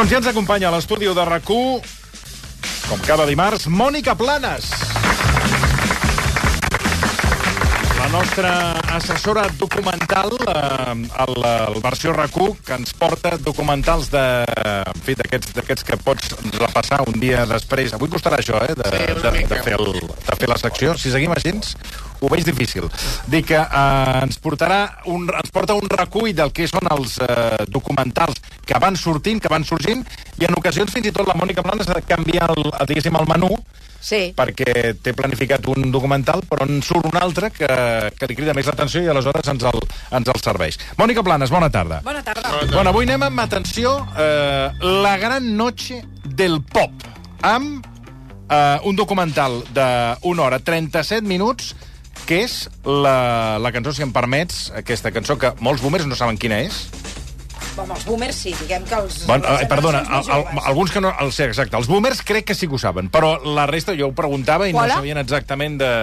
Doncs ja ens acompanya a l'estudi de rac com cada dimarts, Mònica Planes. La nostra assessora documental, eh, el, el versió rac que ens porta documentals de, en fi, d'aquests que pots repassar un dia després. Avui costarà això, eh, de, Sí, de, de, fer el, de fer la secció. Si seguim així, ho veig difícil. Dic que eh, ens, portarà un, ens porta un recull del que són els eh, documentals que van sortint, que van sorgint, i en ocasions fins i tot la Mònica Planes ha de canviar el, diguéssim, el menú Sí. perquè té planificat un documental però en surt un altre que, que li crida més l'atenció i aleshores ens el, ens el serveix. Mònica Planes, bona tarda. Bona tarda. Bueno, avui anem amb, atenció, eh, La gran noche del pop, amb eh, un documental d'una hora 37 minuts, que és la, la cançó, si em permets, aquesta cançó que molts boomers no saben quina és. Home, els boomers sí, diguem que els... Bon, les eh, perdona, al, al, joves. alguns que no... El, sí, exacte, els boomers crec que sí que ho saben, però la resta jo ho preguntava i Qual? no sabien exactament de...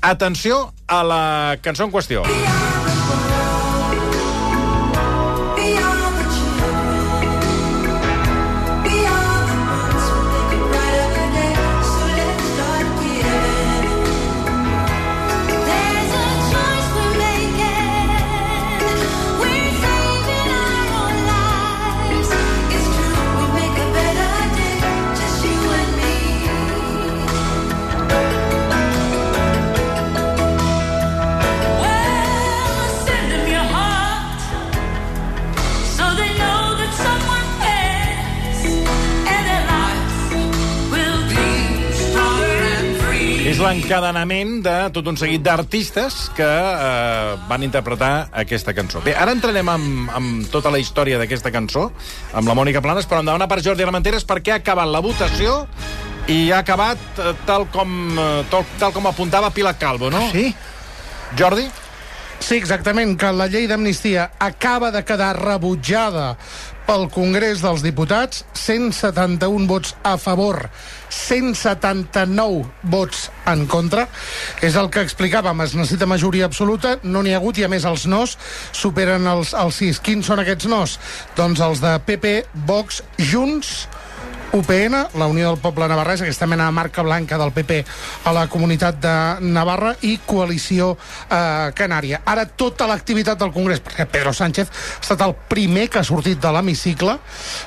Atenció a la cançó en qüestió. So l'encadenament de tot un seguit d'artistes que eh, van interpretar aquesta cançó. Bé, ara entrarem amb, amb tota la història d'aquesta cançó, amb la Mònica Planes, però hem de demanar per Jordi Armenteres perquè ha acabat la votació i ha acabat eh, tal com, eh, tal, tal com apuntava Pilar Calvo, no? Sí? Jordi? Sí, exactament, que la llei d'amnistia acaba de quedar rebutjada pel Congrés dels Diputats, 171 vots a favor, 179 vots en contra. És el que explicàvem, es necessita majoria absoluta, no n'hi ha hagut, i a més els nos superen els, els sis. Quins són aquests nos? Doncs els de PP, Vox, Junts, UPN, la Unió del Poble Navarrès, aquesta mena de marca blanca del PP a la comunitat de Navarra i Coalició eh, Canària. Ara tota l'activitat del Congrés, perquè Pedro Sánchez ha estat el primer que ha sortit de l'hemicicle,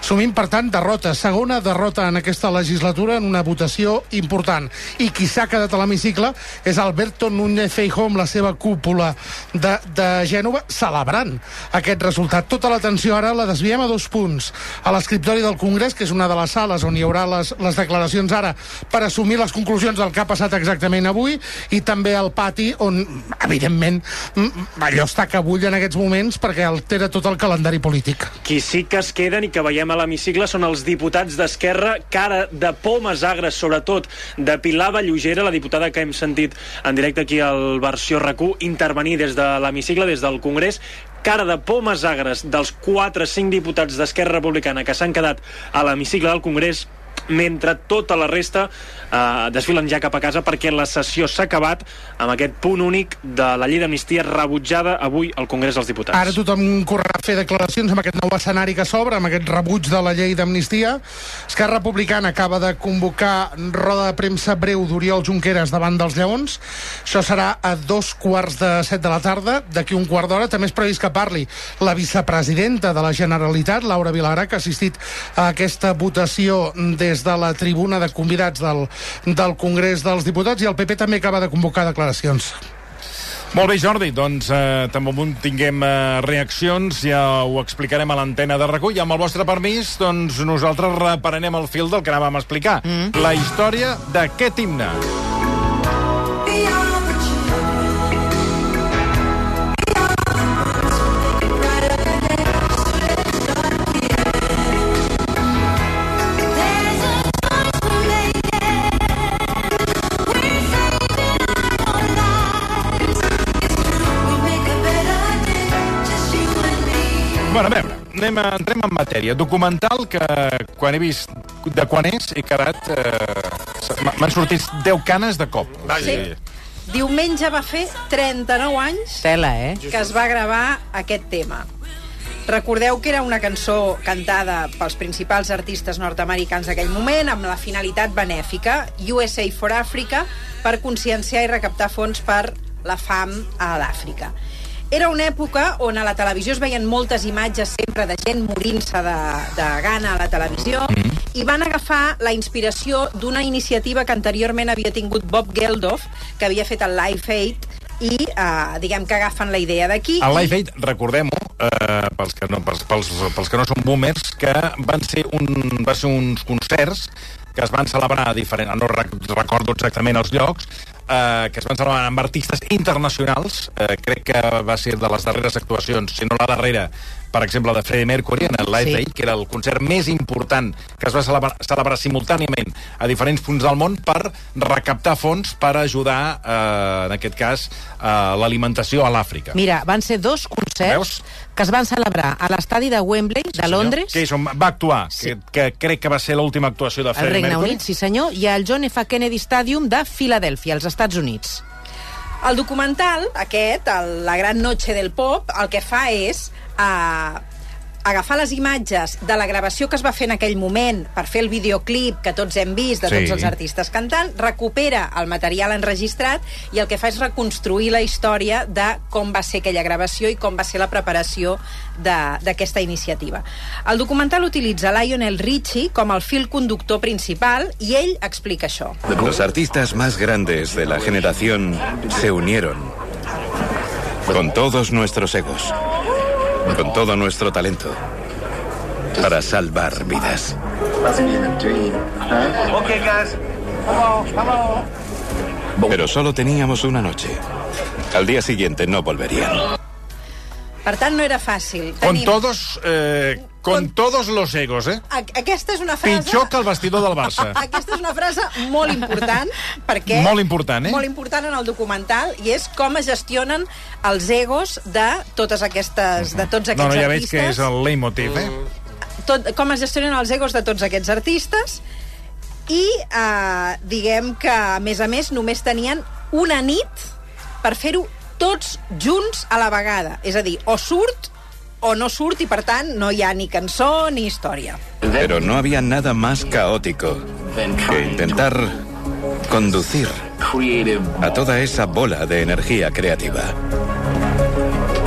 sumint, per tant, derrota. Segona derrota en aquesta legislatura en una votació important. I qui s'ha quedat a l'hemicicle és Alberto Núñez Feijóo amb la seva cúpula de, de Gènova celebrant aquest resultat. Tota l'atenció ara la desviem a dos punts. A l'escriptori del Congrés, que és una de les sales on hi haurà les, les declaracions ara per assumir les conclusions del que ha passat exactament avui, i també al pati on, evidentment, allò està que bull en aquests moments perquè altera tot el calendari polític. Qui sí que es queden i que veiem a l'hemicicle són els diputats d'Esquerra, cara de pomes agres, sobretot de Pilar Vallugera, la diputada que hem sentit en directe aquí al versió RAC1, intervenir des de l'hemicicle, des del Congrés, cara de pomes agres dels 4 o 5 diputats d'Esquerra Republicana que s'han quedat a l'hemicicle del Congrés mentre tota la resta eh, desfilen ja cap a casa perquè la sessió s'ha acabat amb aquest punt únic de la llei d'amnistia rebutjada avui al Congrés dels Diputats. Ara tothom correrà a fer declaracions amb aquest nou escenari que s'obre, amb aquest rebuig de la llei d'amnistia. Esquerra Republicana acaba de convocar roda de premsa breu d'Oriol Junqueras davant dels Lleons. Això serà a dos quarts de set de la tarda. D'aquí un quart d'hora també és previst que parli la vicepresidenta de la Generalitat, Laura Vilagrà, que ha assistit a aquesta votació des de la tribuna de convidats del, del Congrés dels Diputats i el PP també acaba de convocar declaracions. Molt bé, Jordi, doncs eh, tan bon tinguem eh, reaccions, ja ho explicarem a l'antena de recull. Amb el vostre permís, doncs nosaltres reprenem el fil del que anàvem a explicar. Mm. La història d'aquest himne. Bueno, a veure, anem a, entrem en matèria. Documental que, quan he vist de quan és, he quedat... Eh, m'ha- M'han sortit 10 canes de cop. Sí. Diumenge va fer 39 anys Tela, eh? que es va gravar aquest tema. Recordeu que era una cançó cantada pels principals artistes nord-americans d'aquell moment amb la finalitat benèfica USA for Africa per conscienciar i recaptar fons per la fam a l'Àfrica. Era una època on a la televisió es veien moltes imatges sempre de gent morint-se de, de gana a la televisió mm. i van agafar la inspiració d'una iniciativa que anteriorment havia tingut Bob Geldof, que havia fet el Live Aid, i eh, diguem que agafen la idea d'aquí. El Live Aid, recordem-ho, eh, pels, que no, pels, pels, pels que no són boomers, que van ser, un, va ser uns concerts que es van celebrar a diferents... No rec recordo exactament els llocs, eh, que es van celebrar amb artistes internacionals. Eh, crec que va ser de les darreres actuacions, si no la darrera, per exemple, de Freddie Mercury en el Live Sí. Aid, que era el concert més important que es va celebrar, celebrar simultàniament a diferents punts del món per recaptar fons per ajudar, eh, en aquest cas, a l'alimentació a l'Àfrica. Mira, van ser dos concerts Veus? que es van celebrar a l'estadi de Wembley, de Londres, Que és on va actuar, Sí. que, que crec que va ser l'última actuació de al Freddie Regne Mercury. Unit, sí senyor, i al John F. Kennedy Stadium de Filadèlfia, als Estats Units. El documental, aquest, el, La gran noche del pop, el que fa és uh, agafar les imatges de la gravació que es va fer en aquell moment per fer el videoclip que tots hem vist de Sí. tots els artistes cantant, recupera el material enregistrat i el que fa és reconstruir la història de com va ser aquella gravació i com va ser la preparació de- d'aquesta iniciativa. El documental utilitza Lionel Richie com el fil conductor principal i ell explica això. Los artistas más grandes de la generación se unieron con todos nuestros egos, con todo nuestro talento, para salvar vidas. Pero solo teníamos una noche. Al día siguiente no volverían. Per tant, no era fàcil. Con todos, eh, con todos los egos, eh? A- Aquesta és una frase... Pitjor que el vestidor del Barça. Aquesta és una frase molt important, perquè... Molt important, eh? Molt important en el documental, i és com es gestionen els egos de totes aquestes, de tots aquests No, no, ja veig que és el leitmotiv, eh? tot, com es gestionen els egos de tots aquests artistes i eh, diguem que, a més a més, només tenien una nit per fer-ho tots junts a la vegada. És a dir, o surt o no surt i, per tant, no hi ha ni cançó ni història. Pero no había nada más caótico que intentar conducir a toda esa bola de energía creativa.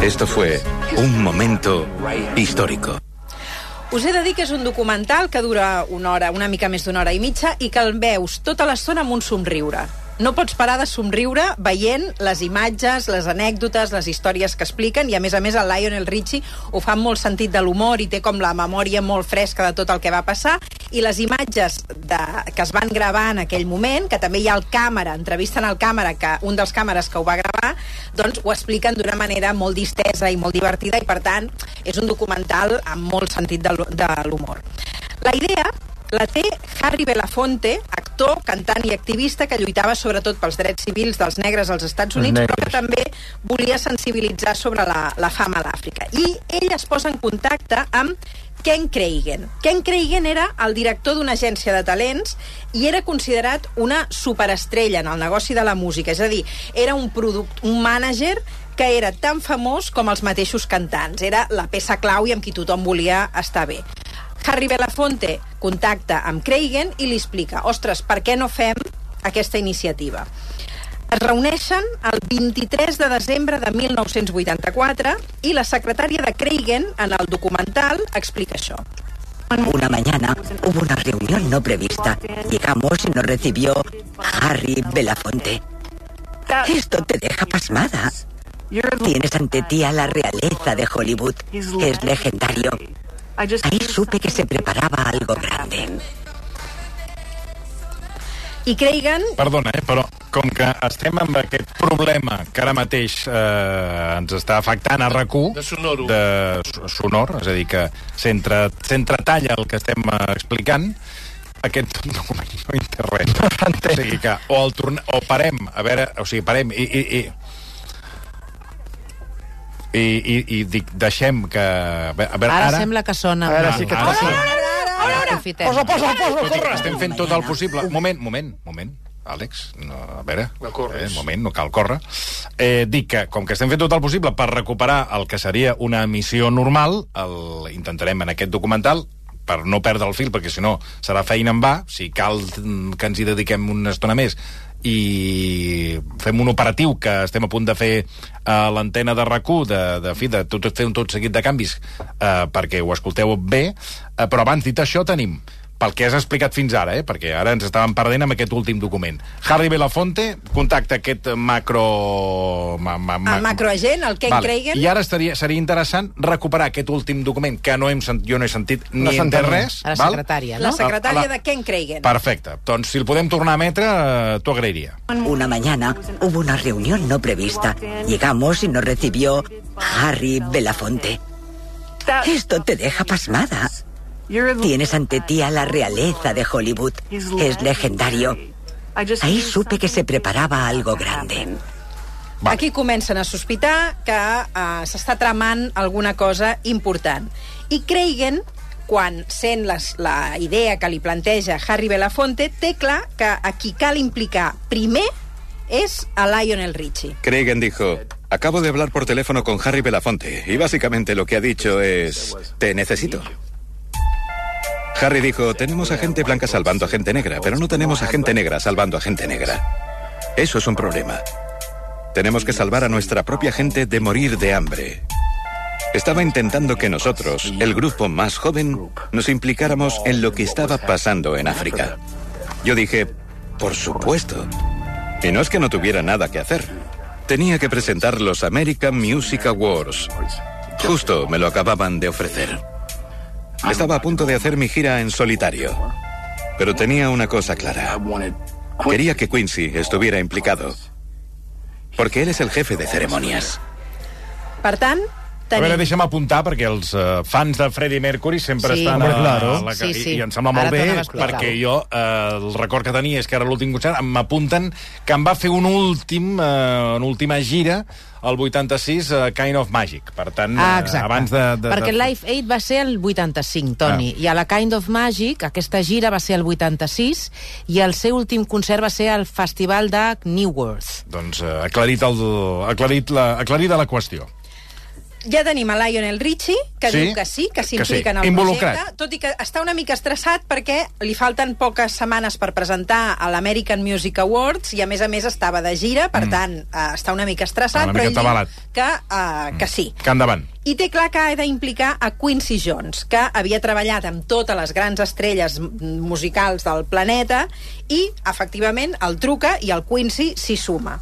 Esto fue un momento histórico. Us he de dir que és un documental que dura una hora, una mica més d'una hora i mitja, i que el veus tota l'estona amb un somriure. No pots parar de somriure veient les imatges, les anècdotes, les històries que expliquen, i a més a més el Lionel Richie ho fa amb molt sentit de l'humor i té com la memòria molt fresca de tot el que va passar, i les imatges de, que es van gravar en aquell moment, que també hi ha el càmera, entrevisten al càmera, que un dels càmeres que ho va gravar, doncs ho expliquen d'una manera molt distesa i molt divertida, i per tant és un documental amb molt sentit de l'hu- de l'humor. La idea la té Harry Belafonte, actor, cantant i activista que lluitava sobretot pels drets civils dels negres als Estats Units, però que també volia sensibilitzar sobre la, la fama a l'Àfrica. I ell es posa en contacte amb Ken Cragen. Ken Cragen era el director d'una agència de talents i era considerat una superestrella en el negoci de la música, és a dir, era un, product, un mànager que era tan famós com els mateixos cantants. Era la peça clau i amb qui tothom volia estar bé. Harry Belafonte contacta amb Cragen i li explica ostres, per què no fem aquesta iniciativa? Es reuneixen el 23 de desembre de 1984 i la secretària de Cragen en el documental explica això. Una mañana hubo una reunión no prevista. Llegamos y nos recibió Harry Belafonte. Esto te deja pasmada. Tienes ante ti a la realeza de Hollywood. Es legendario. Ahí supe que se preparaba algo grande. I Cragen Perdona, eh, però com que estem amb aquest problema que ara mateix eh, ens està afectant a rac De sonoro. de so- sonor, és a dir, que s'entretalla el que estem eh, explicant, aquest document no hi té res. o sigui que o, el torne, o parem, a veure, o sigui, parem i, i, i i, i, i dic, deixem que... A veure, Ara, ara, sembla que sona. A veure, sí que ara, toca. sí. Aprofitem. Posa, posa, posa, Escolti, corre! estem fent tot el possible. Moment, moment, moment. Àlex, no, a veure, No eh, un moment, no cal córrer. Eh, dic que, com que estem fent tot el possible per recuperar el que seria una emissió normal, el, intentarem en aquest documental per no perdre el fil, perquè si no serà feina en va, si cal mm, que ens hi dediquem una estona més i fem un operatiu que estem a punt de fer a l'antena de rac de, de, fi, de tot, fer un tot seguit de canvis eh, perquè ho escolteu bé, eh, però abans dit això tenim pel que has explicat fins ara, eh? perquè ara ens estàvem perdent amb aquest últim document. Harry Belafonte contacta aquest macro... Ma, ma, El macroagent, el Ken Kragen. I ara estaria, seria interessant recuperar aquest últim document que no hem sent, jo no he sentit No ni entès s'entenia. res. A la val? secretària, La no? secretària A la- de Ken Kragen. Perfecte. Doncs si el podem tornar a emetre, eh, t'ho agrairia. Una mañana hubo una reunión no prevista. Llegamos y nos recibió Harry Belafonte. Esto te deja pasmada. Tienes ante ti a la realeza de Hollywood. Es legendario. Ahí supe que se preparaba algo grande. Vale. Aquí comencen a sospitar que uh, s'està tramant alguna cosa important. I Kragen, quan sent les, la idea que li planteja Harry Belafonte, té clar que a qui cal implicar primer és a Lionel Richie. Kragen dijo, acabo de hablar por teléfono con Harry Belafonte y básicamente lo que ha dicho es, te necesito. Harry dijo, tenemos a gente blanca salvando a gente negra, pero no tenemos a gente negra salvando a gente negra. Eso es un problema. Tenemos que salvar a nuestra propia gente de morir de hambre. Estaba intentando que nosotros, el grupo más joven, nos implicáramos en lo que estaba pasando en África. Yo dije, por supuesto. Y no es que no tuviera nada que hacer. Tenía que presentar los American Music Awards. Justo me lo acababan de ofrecer. Estaba a punto de hacer mi gira en solitario. Pero tenía una cosa clara. Quería que Quincy estuviera implicado. Porque él es el jefe de ceremonias. Per tant, A veure, tenim... deixa'm apuntar, perquè els uh, fans de Freddie Mercury sempre Sí, estan hombre, a, claro. a la Sí, sí. I, i em sembla molt Ara bé, perquè jo uh, el record que tenia és que era l'últim concert, em m'apunten que em va fer un últim, uh, una última gira el 86, uh, Kind of Magic. Per tant, Ah, uh, exacte. abans de... de Perquè de... Life Aid va ser el 85, Toni, Ah. i a la Kind of Magic, aquesta gira va ser el 86, i el seu últim concert va ser al Festival de Newarth. Doncs uh, aclarit, el, aclarit la, aclarida la qüestió. Ja tenim a Lionel Richie, que Sí, diu que sí, que que sí, s'implica en el involucrat. projecte, tot i que està una mica estressat perquè li falten poques setmanes per presentar a l'American Music Awards i, a més a més, estava de gira, per tant, eh, està una mica estressat, Una però mica ell diu que, eh, que sí. Que endavant. I té clar que ha d'implicar a Quincy Jones, que havia treballat amb totes les grans estrelles musicals del planeta i, efectivament, el truca i el Quincy s'hi suma.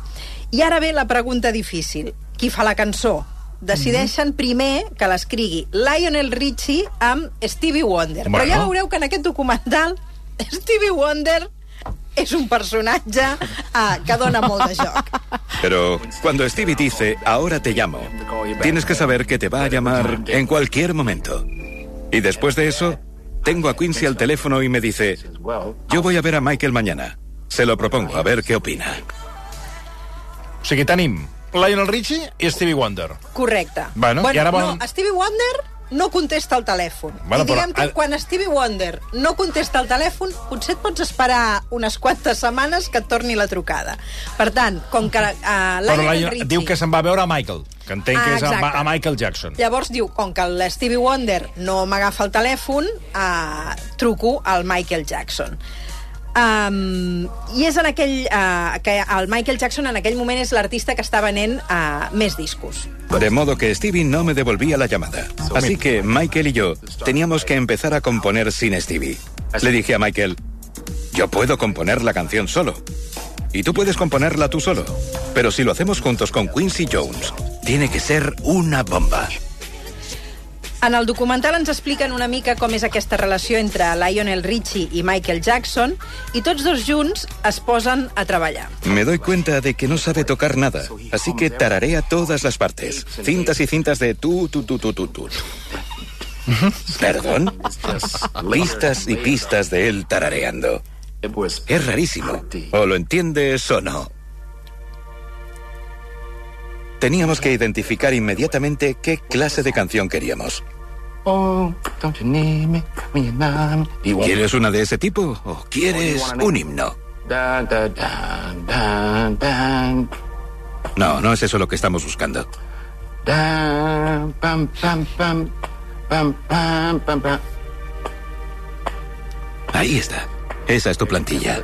I ara ve la pregunta difícil. Qui fa la cançó? Decideixen Mhm. primer que l'escrigui Lionel Richie amb Stevie Wonder. Bueno. Però ja veureu que en aquest documental Stevie Wonder és un personatge uh, que dona molt de joc. Pero cuando Stevie dice, ahora te llamo, tienes que saber que te va a llamar en cualquier momento. Y después de eso, tengo a Quincy al teléfono y me dice, yo voy a ver a Michael mañana. Se lo propongo, a ver qué opina. O sigui, tenim Lionel Richie i Stevie Wonder. Correcte. Bueno, i ara volen- No, Stevie Wonder no contesta el telèfon. Bueno, I diguem però- que ah- quan Stevie Wonder no contesta el telèfon, potser et pots esperar unes quantes setmanes que et torni la trucada. Per tant, com que uh, Lionel la, Richie... diu que se'n va veure a Michael, que entenc Ah, que és a, exacte. a Michael Jackson. Llavors diu, com que el Stevie Wonder no m'agafa el telèfon, uh, truco al Michael Jackson. Um, I és en aquell... Uh, que el Michael Jackson en aquell moment és l'artista que està venent uh, més discos. De modo que Stevie no me devolvía la llamada. Así que Michael y yo teníamos que empezar a componer sin Stevie. Le dije a Michael, yo puedo componer la canción solo. Y tú puedes componerla tú solo. Pero si lo hacemos juntos con Quincy Jones, tiene que ser una bomba. En el documental ens expliquen una mica com és aquesta relació entre Lionel Richie i Michael Jackson i tots dos junts es posen a treballar. Me doy cuenta de que no sabe tocar nada, así que tararea todas las partes. Cintas y cintas de tú, tú, tú, tú, tú, tú. ¿Perdón? Pistas y pistas de él tarareando. Es rarísimo. O lo entiendes o no. Teníamos que identificar inmediatamente qué clase de canción queríamos. ¿Quieres una de ese tipo o quieres un himno? Dun, dun, dun, dun, dun. No, no es eso lo que estamos buscando. Pam, pam, pam. Ahí está. Esa es tu plantilla.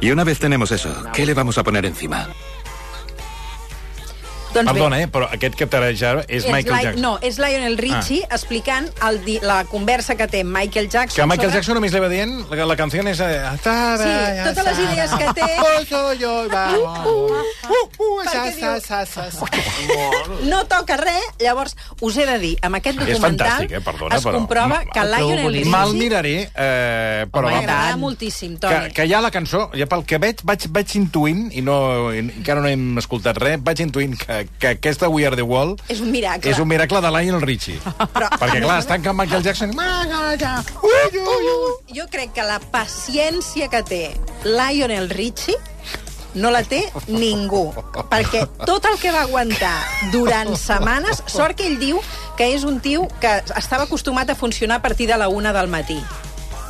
Y una vez tenemos eso, ¿qué le vamos a poner encima? Doncs Perdona, bé, eh, però aquest que t'areja ara és és Michael Li- Jackson. No, és Lionel Richie ah. explicant el la conversa que té Michael Jackson. Que Michael sobre- Jackson només li va dient que la canció és... eh, Sí, totes les idees que té... No toca res, llavors us he de dir, amb aquest És documental fantàstic, eh? Perdona, es però- comprova que El trobo Lionel boníssim. Mal Richie miraré, eh, però Home, m'agrada moltíssim, que, Toni. que hi ha la cançó, ja pel que veig, vaig, vaig intuint, i no, i encara no hem escoltat res, vaig intuint que, que aquesta We Are The World És un miracle. és un miracle de Lionel Richie. Però- Perquè, clar, estan amb Michael Jackson... Ui, ui, ui. Jo crec que la paciència que té Lionel Richie no la té ningú. Perquè tot el que va aguantar durant setmanes... Sort que ell diu que és un tio que estava acostumat a funcionar a partir de la una del matí.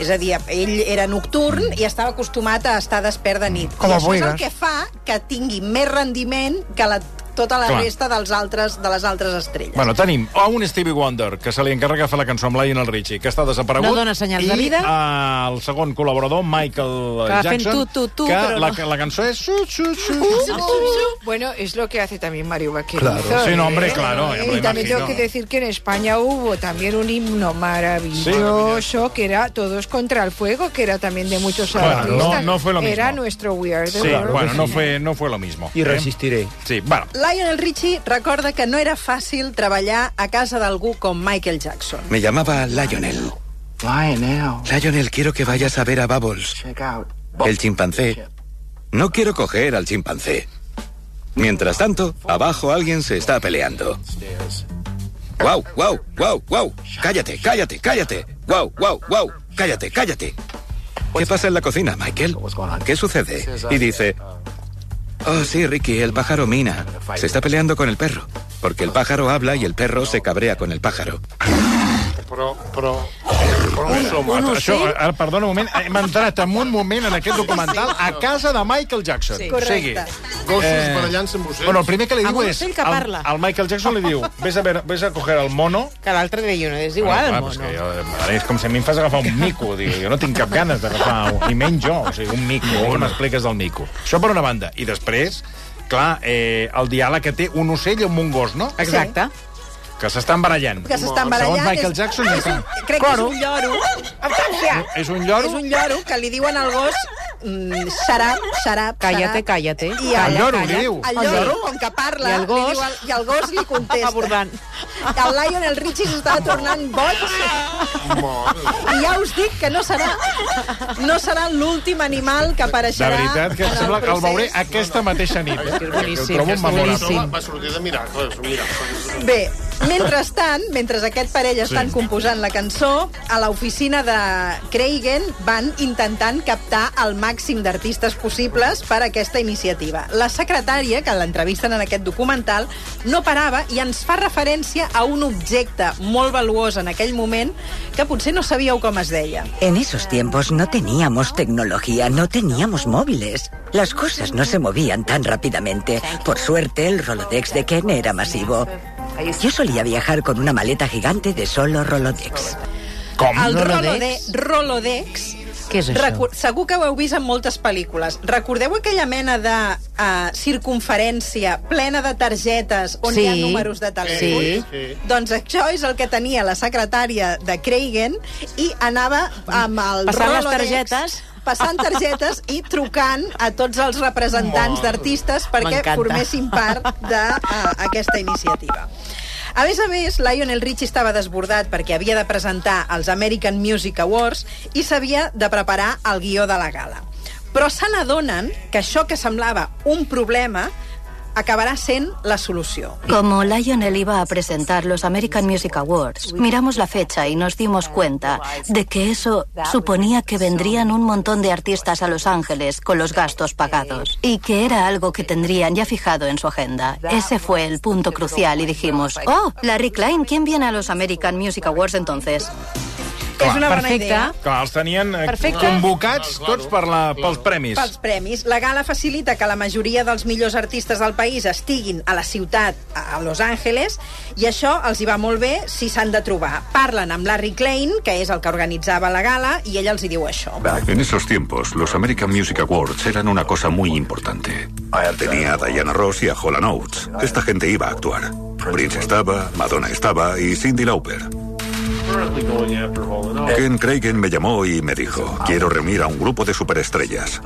És a dir, ell era nocturn i estava acostumat a estar despert de nit. Com I això és el que fa que tingui més rendiment que la, tota la Clar. resta dels altres, de les altres estrelles. Bueno, tenim a un Stevie Wonder, que se li encarrega fer la cançó amb Lionel Richie, que està desaparegut. No dona senyals i, de vida. eh, el segon col·laborador, Michael Que va fent Jackson, tu, tu, tu, que però la, no. la cançó és... Su, su, su, Bueno, es lo que hace también Mario Vaquerizo. Claro. Sí, no, hombre, ¿eh? claro, ya me lo Y también tengo que decir que en España hubo también un himno maravilloso que era Todos contra el fuego, que era también de muchos Bueno, artistas. no- no fue lo mismo. Era nuestro We Are the Sí, World. bueno, no fue, no fue lo mismo. Y resistiré. Sí, bueno. Lionel Richie recorda que no era fàcil treballar a casa d'algú com Michael Jackson. Me llamaba Lionel. Lionel, Lionel, quiero que vayas a ver a Bubbles, check out. el chimpancé. No quiero coger al chimpancé. Mientras tanto, abajo alguien se está peleando. ¡Guau, guau, guau, guau! ¡Cállate, cállate, cállate! ¡Guau, guau, guau! ¡Cállate, cállate! ¿Qué pasa en la cocina, Michael? ¿Qué sucede? Y dice... Oh, sí, Ricky, el pájaro Mina. Se está peleando con el perro. Porque el pájaro habla y el perro se cabrea con el pájaro. Però, però... Un Això, ara, perdona un moment, hem entrat en un moment en aquest documental a casa de Michael Jackson. Sí. O sigui, Correcte. Gossos barallant-se amb ocells. Bueno, el primer que li diu un és... que el, parla. el Michael Jackson li diu, ves a, ver, ves a coger el mono... Que l'altre deia, no, és igual, Bueno, el clar, mono. és, que jo, és com si a mi em fas agafar un mico. Diu, jo no tinc cap ganes d'agafar, un- i menys jo, o sigui, un mico. Què m'expliques del mico? Això per una banda. I després, clar, eh, el diàleg que té un ocell amb un gos, no? Exacte. Que s'estan barallant. Que s'estan barallant. Segons Michael és- Jackson, és un, crec que és un lloro. és un lloro... És un lloro que li diuen al gos mm, xarap, xarap, Cállate, xarap. cállate. I El el, lloro, li diu. el lloro, com que parla, I el gos? li diu el, i el gos li contesta. Abordant. El Lionel Richie s'estava tornant boig. I ja us dic que no serà no serà l'últim animal que De apareixerà veritat que sembla que el veuré aquesta mateixa nit. Eh? És que és boníssim, és boníssim. Va sortir de miracle, és un miracle. Bé, mentrestant, mentre aquest parell estan Sí. composant la cançó, a l'oficina de Craigen van intentant captar el màxim d'artistes possibles per a aquesta iniciativa. La secretària, que l'entrevisten en aquest documental, no parava i ens fa referència a un objecte molt valuós en aquell moment que potser no sabíeu com es deia. En esos tiempos no teníamos tecnología, no teníamos móviles. Las cosas no se movían tan rápidamente. Por suerte, el Rolodex de Ken era masivo. Yo solía viajar con una maleta gigante de solo Rolodex. Com? El Rolodex? Rolode Rolodex Què és això? Recu segur que ho heu vist en moltes pel·lícules. Recordeu aquella mena de uh, circunferència plena de targetes on Sí. hi ha números de telèfon? Sí, sí. Doncs això és el que tenia la secretària de Craigen i anava amb el Passant les Rolodex, targetes. passant targetes i trucant a tots els representants d'artistes perquè formessin part d'aquesta iniciativa. A més a més, Lionel Richie estava desbordat perquè havia de presentar els American Music Awards i s'havia de preparar el guió de la gala. Però se n'adonen que això que semblava un problema acabarà sent la solució. Como Lionel iba a presentar los American Music Awards, miramos la fecha y nos dimos cuenta de que eso suponía que vendrían un montón de artistas a Los Ángeles con los gastos pagados y que era algo que tendrían ya fijado en su agenda. Ese fue el punto crucial y dijimos, oh, Larry Klein, ¿quién viene a los American Music Awards entonces? És una bona Perfecte. idea. Clar, els tenien eh, Perfecte. convocats tots per la, pels premis. Pels premis. La gala facilita que la majoria dels millors artistes del país estiguin a la ciutat, a Los Angeles, i això els hi va molt bé si s'han de trobar. Parlen amb Larry Klein, que és el que organitzava la gala, i ell els hi diu això. En esos tiempos, los American Music Awards eran una cosa muy importante. Tenía a Diana Ross y a Holland Oates. Esta gente iba a actuar. Prince estaba, Madonna estaba y Cindy Lauper. Ken Cragen me llamó y me dijo, quiero reunir a un grupo de superestrellas.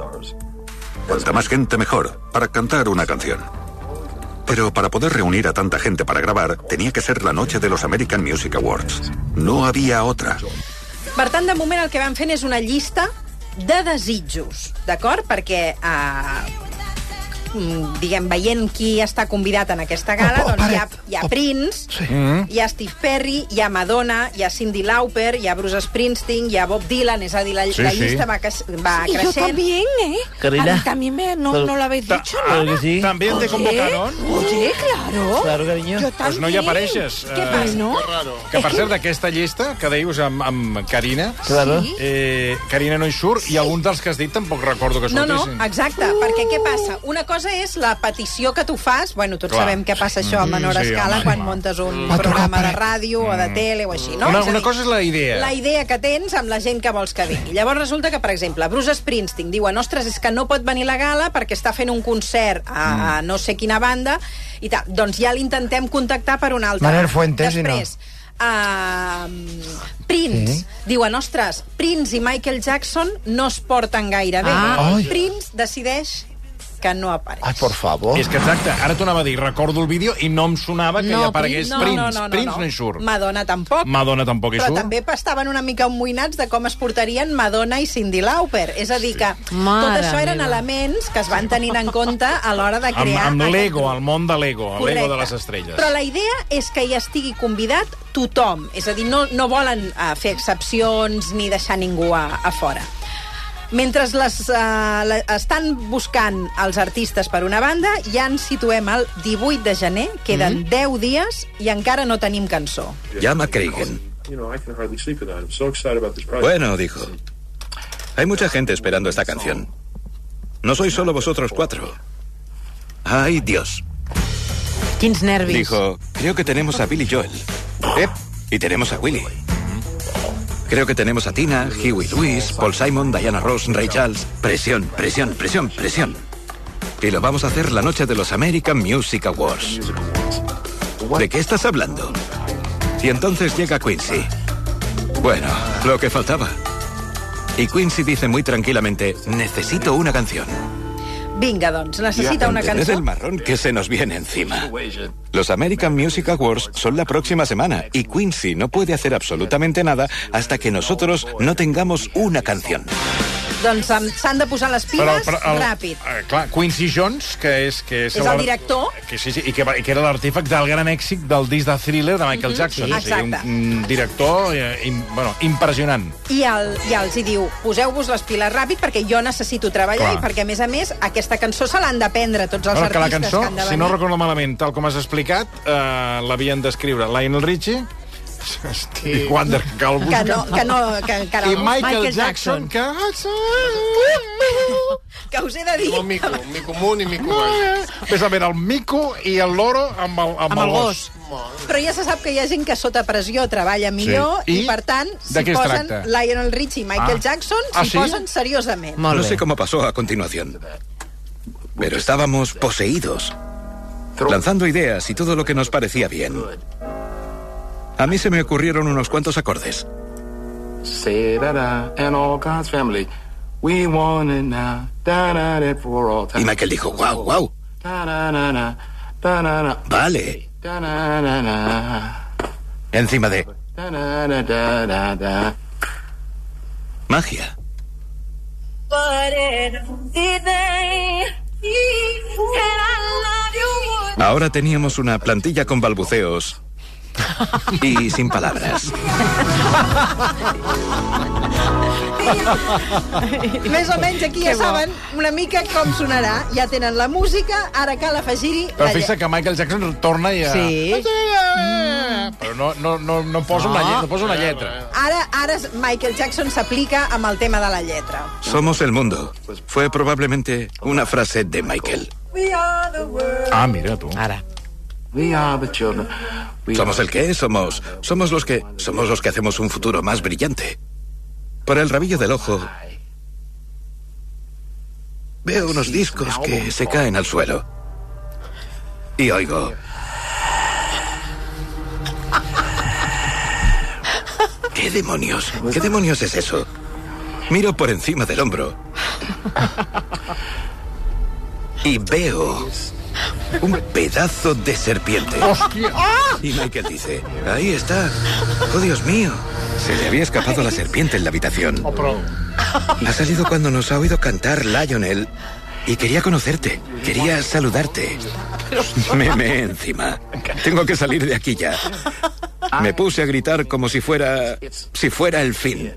Cuanta más gente mejor, para cantar una canción. Pero para poder reunir a tanta gente para grabar, tenía que ser la noche de los American Music Awards. No había otra. Per tant, de moment el que van fent és una llista de desitjos, d'acord? Perquè, eh, diguem, veient qui està convidat en aquesta gala, Oh, oh, doncs hi ha, hi ha Oh, Prince, sí. hi ha Steve Perry, hi ha Madonna, hi ha Cindy Lauper, hi ha Bruce Springsteen, hi ha Bob Dylan, és a dir, la, Sí, la sí. llista va, creix- va Y yo creixent. también, ¿eh? Karina. A mí también me, no, Pero- no lo habéis Ta- dicho, ah, nada. sí. También te convocaron. Oye, claro. Claro, cariño. Yo también. no hi apareixes. Què Eh, passa? No. Que, per cert, d'aquesta llista que deius amb, amb Carina, Claro. Sí. eh, Carina no hi surt, i alguns dels que has dit tampoc recordo que No, no, sortissin. exacte, perquè què passa? Una cosa és la petició que tu fas, bueno, tots Clar. sabem què passa això a menor Mm, sí, escala home, quan home. montes un trucar programa de ràdio o de tele o així, no? Una- a una dir, cosa és la idea. La idea que tens amb la gent que vols que vingui. Llavors resulta que, per exemple, Bruce Springsteen diuen ostres, és que no pot venir a la gala perquè està fent un concert a, a Mm. no sé quina banda i tal. Doncs ja l'intentem contactar per una altra. Manel Fuentes, i no. Després, Uh, Prince. Sí. Diuen, ostres, Prince i Michael Jackson no es porten gaire bé. Ah. Prince decideix que no apareix. Ay, por favor. És que exacte, ara t'ho anava a dir, recordo el vídeo i no em sonava que No, hi aparegués no, Prince. no, no, no, Prince no. no hi surt. Madonna tampoc. Madonna tampoc hi Però surt. també estaven una mica emmoïnats de com es portarien Madonna i Cindy Lauper. És a dir, que Mare tot això eren meva. elements que es van tenint en compte a l'hora de Amb, crear... amb aquest l'ego, el món de l'ego, l'ego de les estrelles. Però la idea és que hi estigui convidat tothom. És a dir, no, no volen uh, fer excepcions ni deixar ningú a, a fora. Mentre les, uh, la, estan buscant els artistes per una banda, ja ens situem al 18 de gener, queden Mhm. 10 dies i encara no tenim cançó. Llama a Cragen. You know, I can hardly sleep at night. I'm so excited about this project. Bueno, dijo. Hay mucha gente esperando esta canción. No sois solo vosotros cuatro. ¡Ay, Dios! Quins nervis. Dijo, creo que tenemos a Billy Joel. ¿Eh? Y tenemos a Willy. Creo que tenemos a Tina, Huey Lewis, Paul Simon, Diana Ross, Ray Charles. Presión, presión, presión, presión. Y lo vamos a hacer la noche de los American Music Awards. ¿De qué estás hablando? Y entonces llega Quincy. Bueno, lo que faltaba. Y Quincy dice muy tranquilamente, necesito una canción. Vinga, doncs, necessita una cançó. el marrón que se nos viene encima. Los American Music Awards son la próxima semana y Quincy no puede hacer absolutamente nada hasta que nosotros no tengamos una canción. Doncs s'han de posar les piles ràpid. Eh, clar, Quincy Jones, que és... Que és, És el director. Que, sí, sí, i que, i que era l'artífex del gran èxit del disc de Thriller de Michael Mhm, Jackson. sí. O sigui, un, un director eh, im, bueno, impressionant. I, el, I els hi diu, poseu-vos les piles ràpid perquè jo necessito treballar Clar. i perquè, a més a més, aquesta cançó se l'han d'aprendre tots els Bueno, que la artistes cançó, que han de si venir. no recordo malament, tal com has explicat, eh, l'havien d'escriure Lionel Richie, Stevie Wonder, que el busca, que no, que no, que encara i no. Michael, Jackson, que... Que us he de dir... El mico, un mico amunt i mico baix. Ves a veure el mico i el loro amb el, amb Amb el gos. Però ja se sap que hi ha gent que sota pressió treballa millor Sí. i, I per tant, si posen tracta? Lionel Richie i Michael Ah. Jackson, Ah, s'hi sí? posen seriosament. No sé cómo pasó a continuación. Pero estábamos poseídos, lanzando ideas y todo lo que nos parecía bien. A mí se me ocurrieron unos cuantos acordes. Y Michael dijo, wow, wow. Vale. Encima de... Magia. Ahora teníamos una plantilla con balbuceos y sin palabras. Més o menys aquí ja saben una mica com sonarà. Ja tenen la música, ara cal afegir-hi... Però la lle- fixa que Michael Jackson torna i... A... Sí. però no, no, no, no poso, una, lletra, no poso una lletra. Ara, ara Michael Jackson s'aplica amb el tema de la lletra. Somos el mundo. Fue probablemente una frase de Michael. We are the world. Ah, mira tu. Ara. ¿Somos el qué? Somos, somos los que, somos los que hacemos un futuro más brillante. Por el rabillo del ojo veo unos discos que se caen al suelo y oigo. ¿Qué demonios? ¿Qué demonios es eso? Miro por encima del hombro y veo un pedazo de serpiente. Y Michael dice, ahí está. Oh, Dios mío. Se le había escapado la serpiente en la habitación. Ha salido cuando nos ha oído cantar Lionel y quería conocerte. Quería saludarte. Me me encima. Tengo que salir de aquí ya. Me puse a gritar como si fuera... si fuera el fin.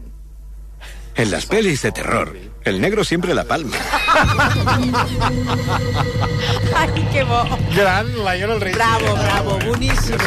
En las pelis de terror, el negro siempre la palma. Ai, que bo. Gran Lionel Richie. Bravo, bravo, boníssim.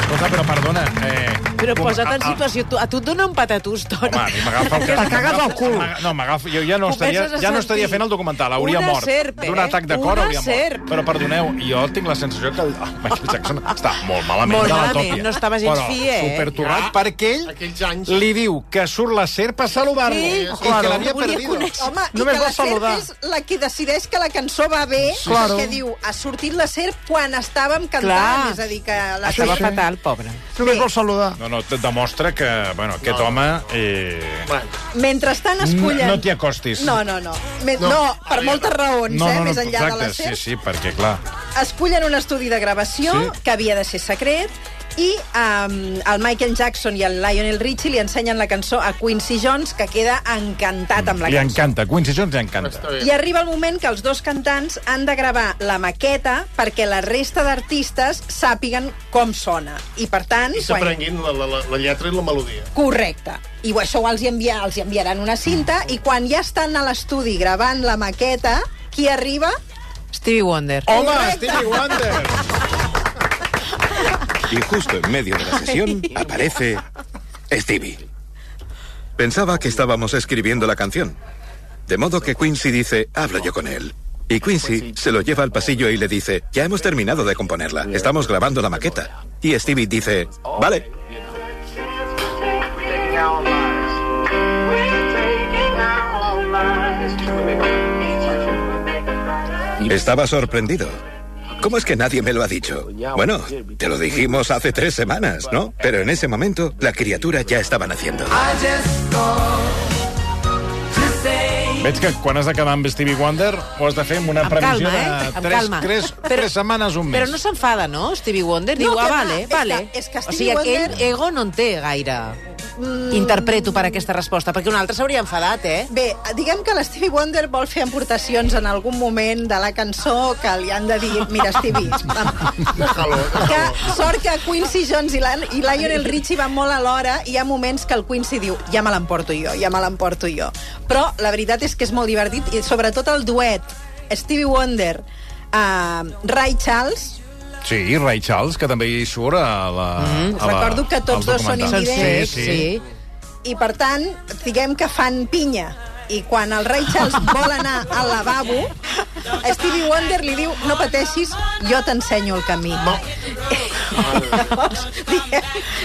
Escolta, però perdona... Eh, Però com- posa't en a- a- situació... Tu, a tu et dona un patatús, Toni. Home, a mi m'agafa el... Te cagues al cul. No, m'agafa... Jo ja no estaria, ja no estaria fent el documental, hauria una mort. serp, D'un eh? atac de cor Una hauria mort. serp. Però perdoneu, jo tinc la sensació que el oh, Michael Jackson està molt malament Molt de la malament, tòpia. no estava gens però, fi, eh? supertorrat, Ja, perquè ell li diu que surt la serp a saludar-lo. Sí, I claro. que l'havia conèixer. Home, i Només que vol la serp saludar. és la que decideix que la cançó va bé, Claro. perquè diu, ha sortit la serp quan estàvem cantant, Clar. és a dir, que la Estava serp... fatal, pobre. Només vol saludar. No, no, et demostra que, bueno, aquest home... Eh, Mentrestant escullen... No t'hi acostis. No, no, no. Me... No, no, per moltes raons, no, eh, no, no, més enllà exacte, de la serp. sí, sí, perquè, clar... escullen un estudi de gravació Sí. que havia de ser secret i um, el Michael Jackson i el Lionel Richie li ensenyen la cançó a Quincy Jones, que queda encantat amb la Li cançó. encanta, Quincy Jones li encanta. I arriba el moment que els dos cantants han de gravar la maqueta perquè la resta d'artistes sàpiguen com sona. I, per tant... I s'aprenguin la, la, la, la lletra i la melodia. Correcte. I això els hi, envia, els hi enviaran una cinta i quan ja estan a l'estudi gravant la maqueta, qui arriba? Stevie Wonder. Home, Correcte. Stevie Wonder! Y justo en medio de la sesión aparece Stevie. Pensaba que estábamos escribiendo la canción. De modo que Quincy dice, hablo yo con él. Y Quincy se lo lleva al pasillo y le dice, ya hemos terminado de componerla, estamos grabando la maqueta. Y Stevie dice, vale. Estaba sorprendido. ¿Cómo es que nadie me lo ha dicho? Bueno, te lo dijimos hace tres semanas, ¿no? Pero en ese momento la criatura ya estaba naciendo. Veig que quan has de quedar amb Stevie Wonder ho has de fer amb una Amb previsió calma, eh? de Amb tres, calma. tres, tres setmanes, un mes. Però no s'enfada, no, Stevie Wonder? No, Diu, ah, va, vale, és que- vale. és que o sigui, Wonder- ell ego no en té gaire. Mm. Interpreto per aquesta resposta, perquè un altre s'hauria enfadat, eh? Bé, diguem que l'Stevie Wonder vol fer aportacions en algun moment de la cançó que li han de dir, mira, Stevie, que sort que Quincy Jones i, la, i Lionel Richie van molt alhora i hi ha moments que el Quincy diu ja me l'emporto jo, ja me l'emporto jo. Però la veritat és que és molt divertit i sobretot el duet Stevie Wonder uh, Ray Charles Sí, Ray Charles, que també hi surt a la... Mm, a la recordo que tots dos són invidents. Sí, sí. i per tant, diguem que fan pinya. I quan el Ray Charles vol anar al lavabo Stevie Wonder li diu no pateixis, jo t'ensenyo el camí. No. llavors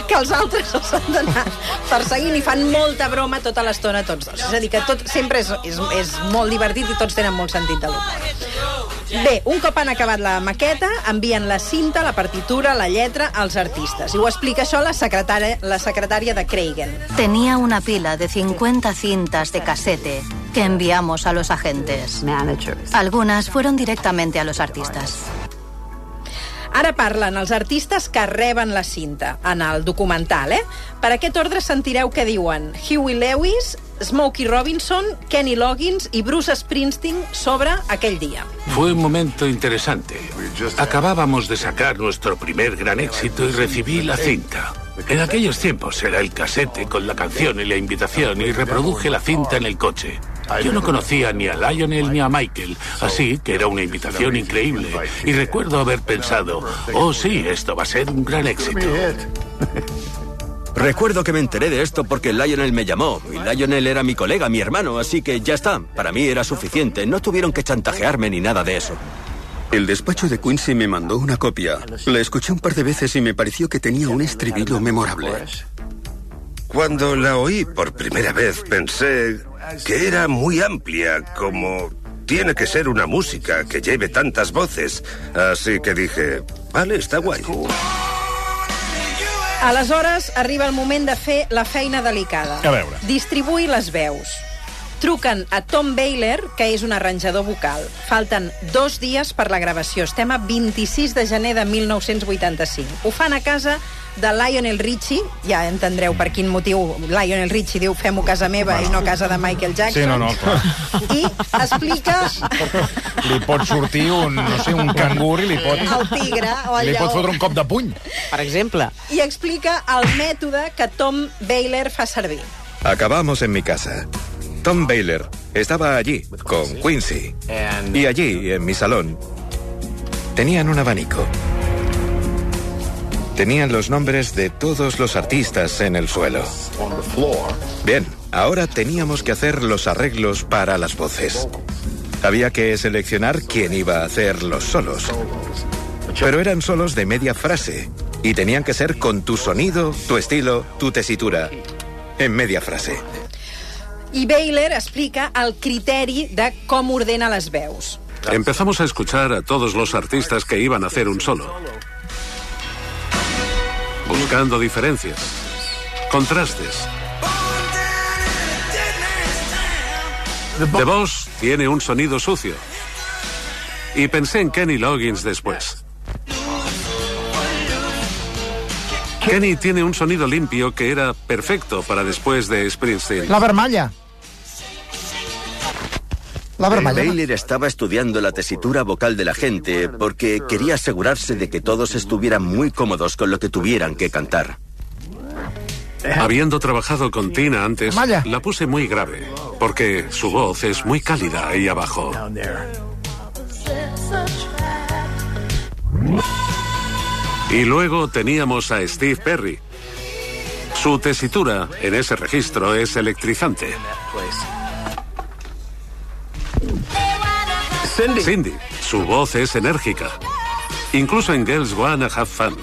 que els altres els han d'anar perseguint i fan molta broma tota l'estona tots dos. És a dir, que tot sempre és, és, és molt divertit i tots tenen molt sentit de l'humor Bé, un cop han acabat la maqueta, envien la cinta, la partitura, la lletra als artistes. I ho explica això la secretària, la secretària de Craigen. Tenía una pila de 50 cintas de casete que enviamos a los agentes. Algunas fueron directamente a los artistas. Ara parlen els artistes que reben la cinta en el documental, eh? Per aquest ordre sentireu que diuen Huey Lewis, Smokey Robinson, Kenny Loggins i Bruce Springsteen sobre aquell dia. Fue un momento interesante. Acabábamos de sacar nuestro primer gran éxito y recibí la cinta. En aquellos tiempos era el casete con la canción y la invitación y reproduje la cinta en el coche. Yo no conocía ni a Lionel ni a Michael, así que era una invitación increíble. Y recuerdo haber pensado, oh sí, esto va a ser un gran éxito. Recuerdo que me enteré de esto porque Lionel me llamó. Y Lionel era mi colega, mi hermano, así que ya está. Para mí era suficiente. No tuvieron que chantajearme ni nada de eso. El despacho de Quincy me mandó una copia. La escuché un par de veces y me pareció que tenía un estribillo memorable. Cuando la oí por primera vez pensé que era muy amplia, como tiene que ser una música que lleve tantas voces. Así que dije, vale, está guay. Aleshores, arriba el moment de fer la feina delicada. A veure. Distribuir les veus. Truquen a Tom Baylor, que és un arranjador vocal. Falten dos dies per la gravació. Estem a 26 de gener de 1985. Ho fan a casa de Lionel Richie, ja entendreu per quin motiu Lionel Richie diu fem-ho casa meva i no casa de Michael Jackson. Sí, no, no, clar. I explica Li pot sortir un, no sé, un cangur i li pot... el tigre o el Li pot lleó. fotre un cop de puny. Per exemple. i explica el mètode que Tom Baylor fa servir. Acabamos en mi casa. Tom Baylor estaba allí con Quincy. Y allí, en mi salón, tenían un abanico. Tenían los nombres de todos los artistas en el suelo. Bien, ahora teníamos que hacer los arreglos para las voces. Había que seleccionar quién iba a hacer los solos. Pero eran solos de media frase y tenían que ser con tu sonido, tu estilo, tu tesitura. En media frase. I Baylor explica el criteri de com ordena les veus. Empezamos a escuchar a todos los artistas que iban a hacer un solo. Buscando diferencias, contrastes. The Boss tiene un sonido sucio. Y pensé en Kenny Loggins después. Kenny tiene un sonido limpio que era perfecto para después de Springsteen. La vermalla. Baylor estaba estudiando la tesitura vocal de la gente porque quería asegurarse de que todos estuvieran muy cómodos con lo que tuvieran que cantar. Habiendo trabajado con Tina antes, la puse muy grave, porque su voz es muy cálida ahí abajo. Y luego teníamos a Steve Perry. Su tesitura en ese registro es electrizante. Cindy. Su voz es enérgica. Incluso en Girls Wanna Have Fun.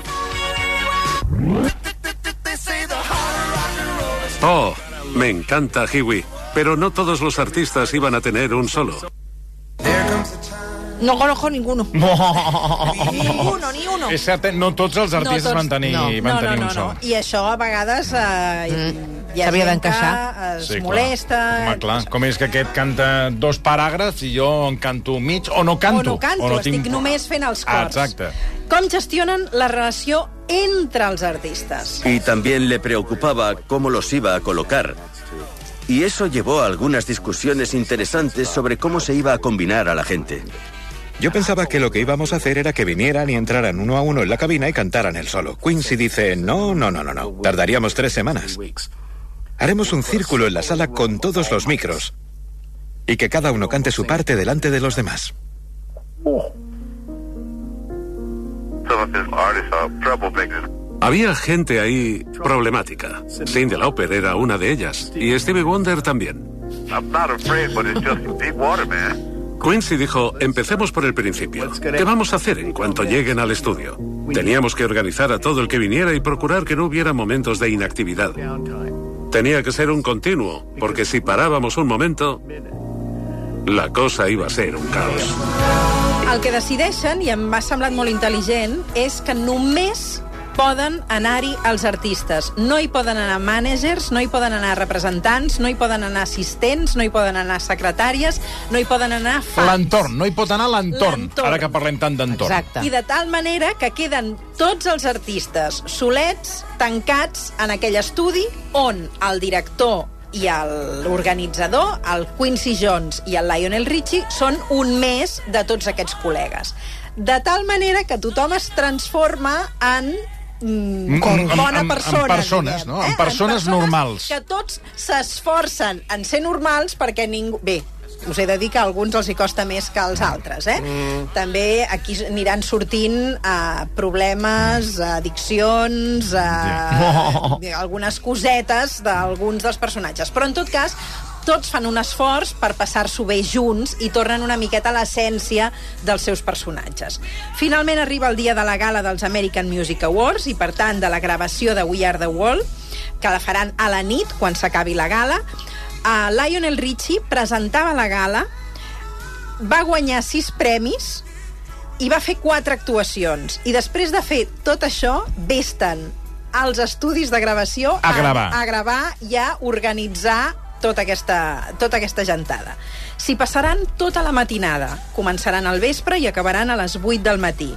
Oh, me encanta Hiwi. Pero no todos los artistas iban a tener un solo. No conozco ninguno. Ni uno, ni uno. És cert, eh? no tots els artistes van tenir, van tenir un so. I això a vegades eh, ha S'havia d'encaixar. es Sí, clar. molesta. Home, clar, com és que aquest canta dos paràgrafs i jo en canto mig, o no canto. o no canto, o no estic només fent els Ah, cors. exacte. Com gestionen la relació entre els artistes? Y también le preocupaba cómo los iba a colocar. Y eso llevó a algunas discusiones interesantes sobre cómo se iba a combinar a la gente. Yo pensaba que lo que íbamos a hacer era que vinieran y entraran uno a uno en la cabina y cantaran el solo. Quincy dice, no, no, no, no, no. Tardaríamos tres semanas. Haremos un círculo en la sala con todos los micros. Y que cada uno cante su parte delante de los demás. Había gente ahí problemática. Cindy Lauper era una de ellas. Y Stevie Wonder también. Quincy dijo, empecemos por el principio. ¿Qué vamos a hacer en cuanto lleguen al estudio? Teníamos que organizar a todo el que viniera y procurar que no hubiera momentos de inactividad. Tenía que ser un continuo, porque si parábamos un momento, la cosa iba a ser un caos. El que decideixen, i em va semblat molt intel·ligent, és que només poden anar-hi els artistes. No hi poden anar managers, no hi poden anar representants, no hi poden anar assistents, no hi poden anar secretàries, no hi poden anar fans. L'entorn, no hi pot anar l'entorn, ara que parlem tant d'entorn. I de tal manera que queden tots els artistes solets, tancats en aquell estudi on el director i l'organitzador, el Quincy Jones i el Lionel Richie, són un més de tots aquests col·legues. De tal manera que tothom es transforma en mm, amb- bona amb- amb persona. persones, diguem, no? Amb persones normals. Que tots s'esforcen en ser normals perquè ningú... Bé, us he de dir que a alguns els hi costa més que als altres, eh? Mm. També aquí aniran sortint uh, problemes, addiccions, uh, Yeah. algunes cosetes d'alguns dels personatges. Però, en tot cas, tots fan un esforç per passar-s'ho bé junts i tornen una miqueta a l'essència dels seus personatges. Finalment arriba el dia de la gala dels American Music Awards i, per tant, de la gravació de We Are the World, que la faran a la nit, quan s'acabi la gala. Uh, Lionel Richie presentava la gala, va guanyar sis premis i va fer quatre actuacions. I després de fer tot això, vesten als estudis de gravació A gravar. a, a gravar i a organitzar tota aquesta, tota aquesta gentada. S'hi passaran tota la matinada. Començaran al vespre i acabaran a les 8 del matí.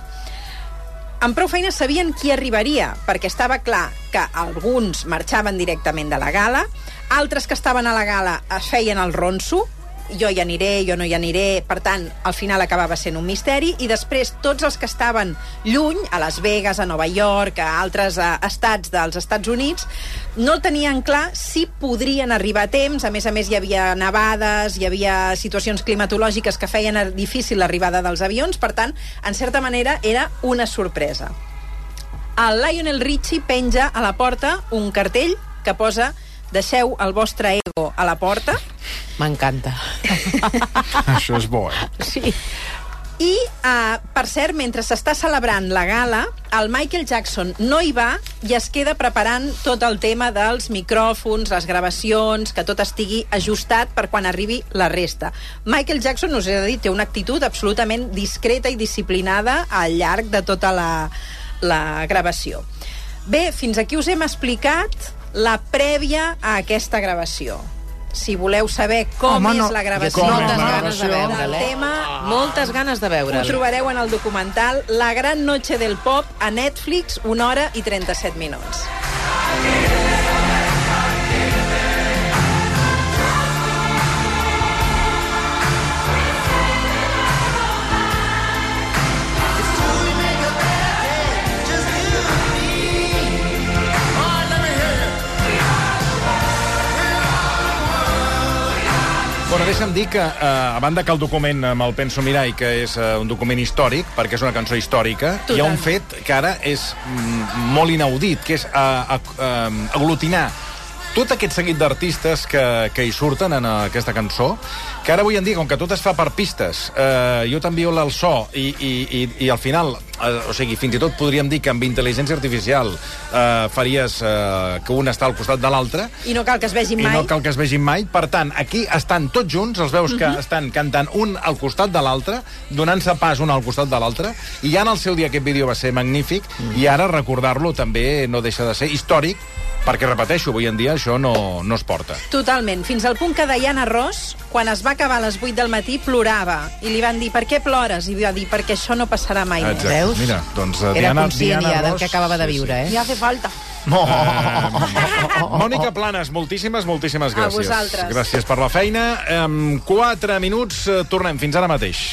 Amb prou feines sabien qui arribaria, perquè estava clar que alguns marxaven directament de la gala, altres que estaven a la gala es feien el ronso, jo hi aniré, jo no hi aniré, per tant, al final acabava sent un misteri, i després tots els que estaven lluny, a Las Vegas, a Nova York, a altres eh, estats dels Estats Units, no tenien clar si podrien arribar a temps, a més a més hi havia nevades, hi havia situacions climatològiques que feien difícil l'arribada dels avions, per tant, en certa manera, era una sorpresa. El Lionel Richie penja a la porta un cartell que posa deixeu el vostre ego a la porta. M'encanta. Això és bo, eh? Sí. I, uh, per cert, mentre s'està celebrant la gala, el Michael Jackson no hi va i es queda preparant tot el tema dels micròfons, les gravacions, que tot estigui ajustat per quan arribi la resta. Michael Jackson, us he de dir, té una actitud absolutament discreta i disciplinada al llarg de tota la, la gravació. Bé, fins aquí us hem explicat la prèvia a aquesta gravació. Si voleu saber com Home, és no. la gravació, tinc moltes del ganes de veure'l, eh? tema, Moltes ganes de ho veure'l. trobareu en el documental La gran noche del pop a Netflix, una hora i 37 minuts. Bueno, deixa'm dir que, eh, a banda que el document amb el Penso Mirai, que és eh, un document històric, perquè és una cançó històrica, hi ha un fet que ara és mm, molt inaudit, que és eh, eh, aglutinar tot aquest seguit d'artistes que, que hi surten en aquesta cançó, que ara avui en dia, com que tot es fa per pistes, eh, jo t'envio el so i, i, i, i al final, eh, o sigui, fins i tot podríem dir que amb intel·ligència artificial eh, faries eh, que un està al costat de l'altre, I no cal que es vegin i mai. no cal que es vegin mai. Per tant, aquí estan tots junts, els veus que Mhm. estan cantant un al costat de l'altre, donant-se pas un al costat de l'altre, i ja en el seu dia aquest vídeo va ser magnífic, Mm. i ara recordar-lo també no deixa de ser històric, perquè, repeteixo, avui en dia això no, no es porta. Totalment, fins al punt que Diana Ross, quan es va acabar a les 8 del matí, plorava. I li van dir, per què plores? I va dir, perquè això no passarà mai més. Exacte. Mira, doncs uh, Era Diana, conscient Diana ja del Ross... que acabava de viure, eh? Ja hace falta. Eh, Mònica Planes, moltíssimes, moltíssimes A gràcies. vosaltres. Gràcies per la feina. En 4 minuts eh, tornem. Fins ara mateix.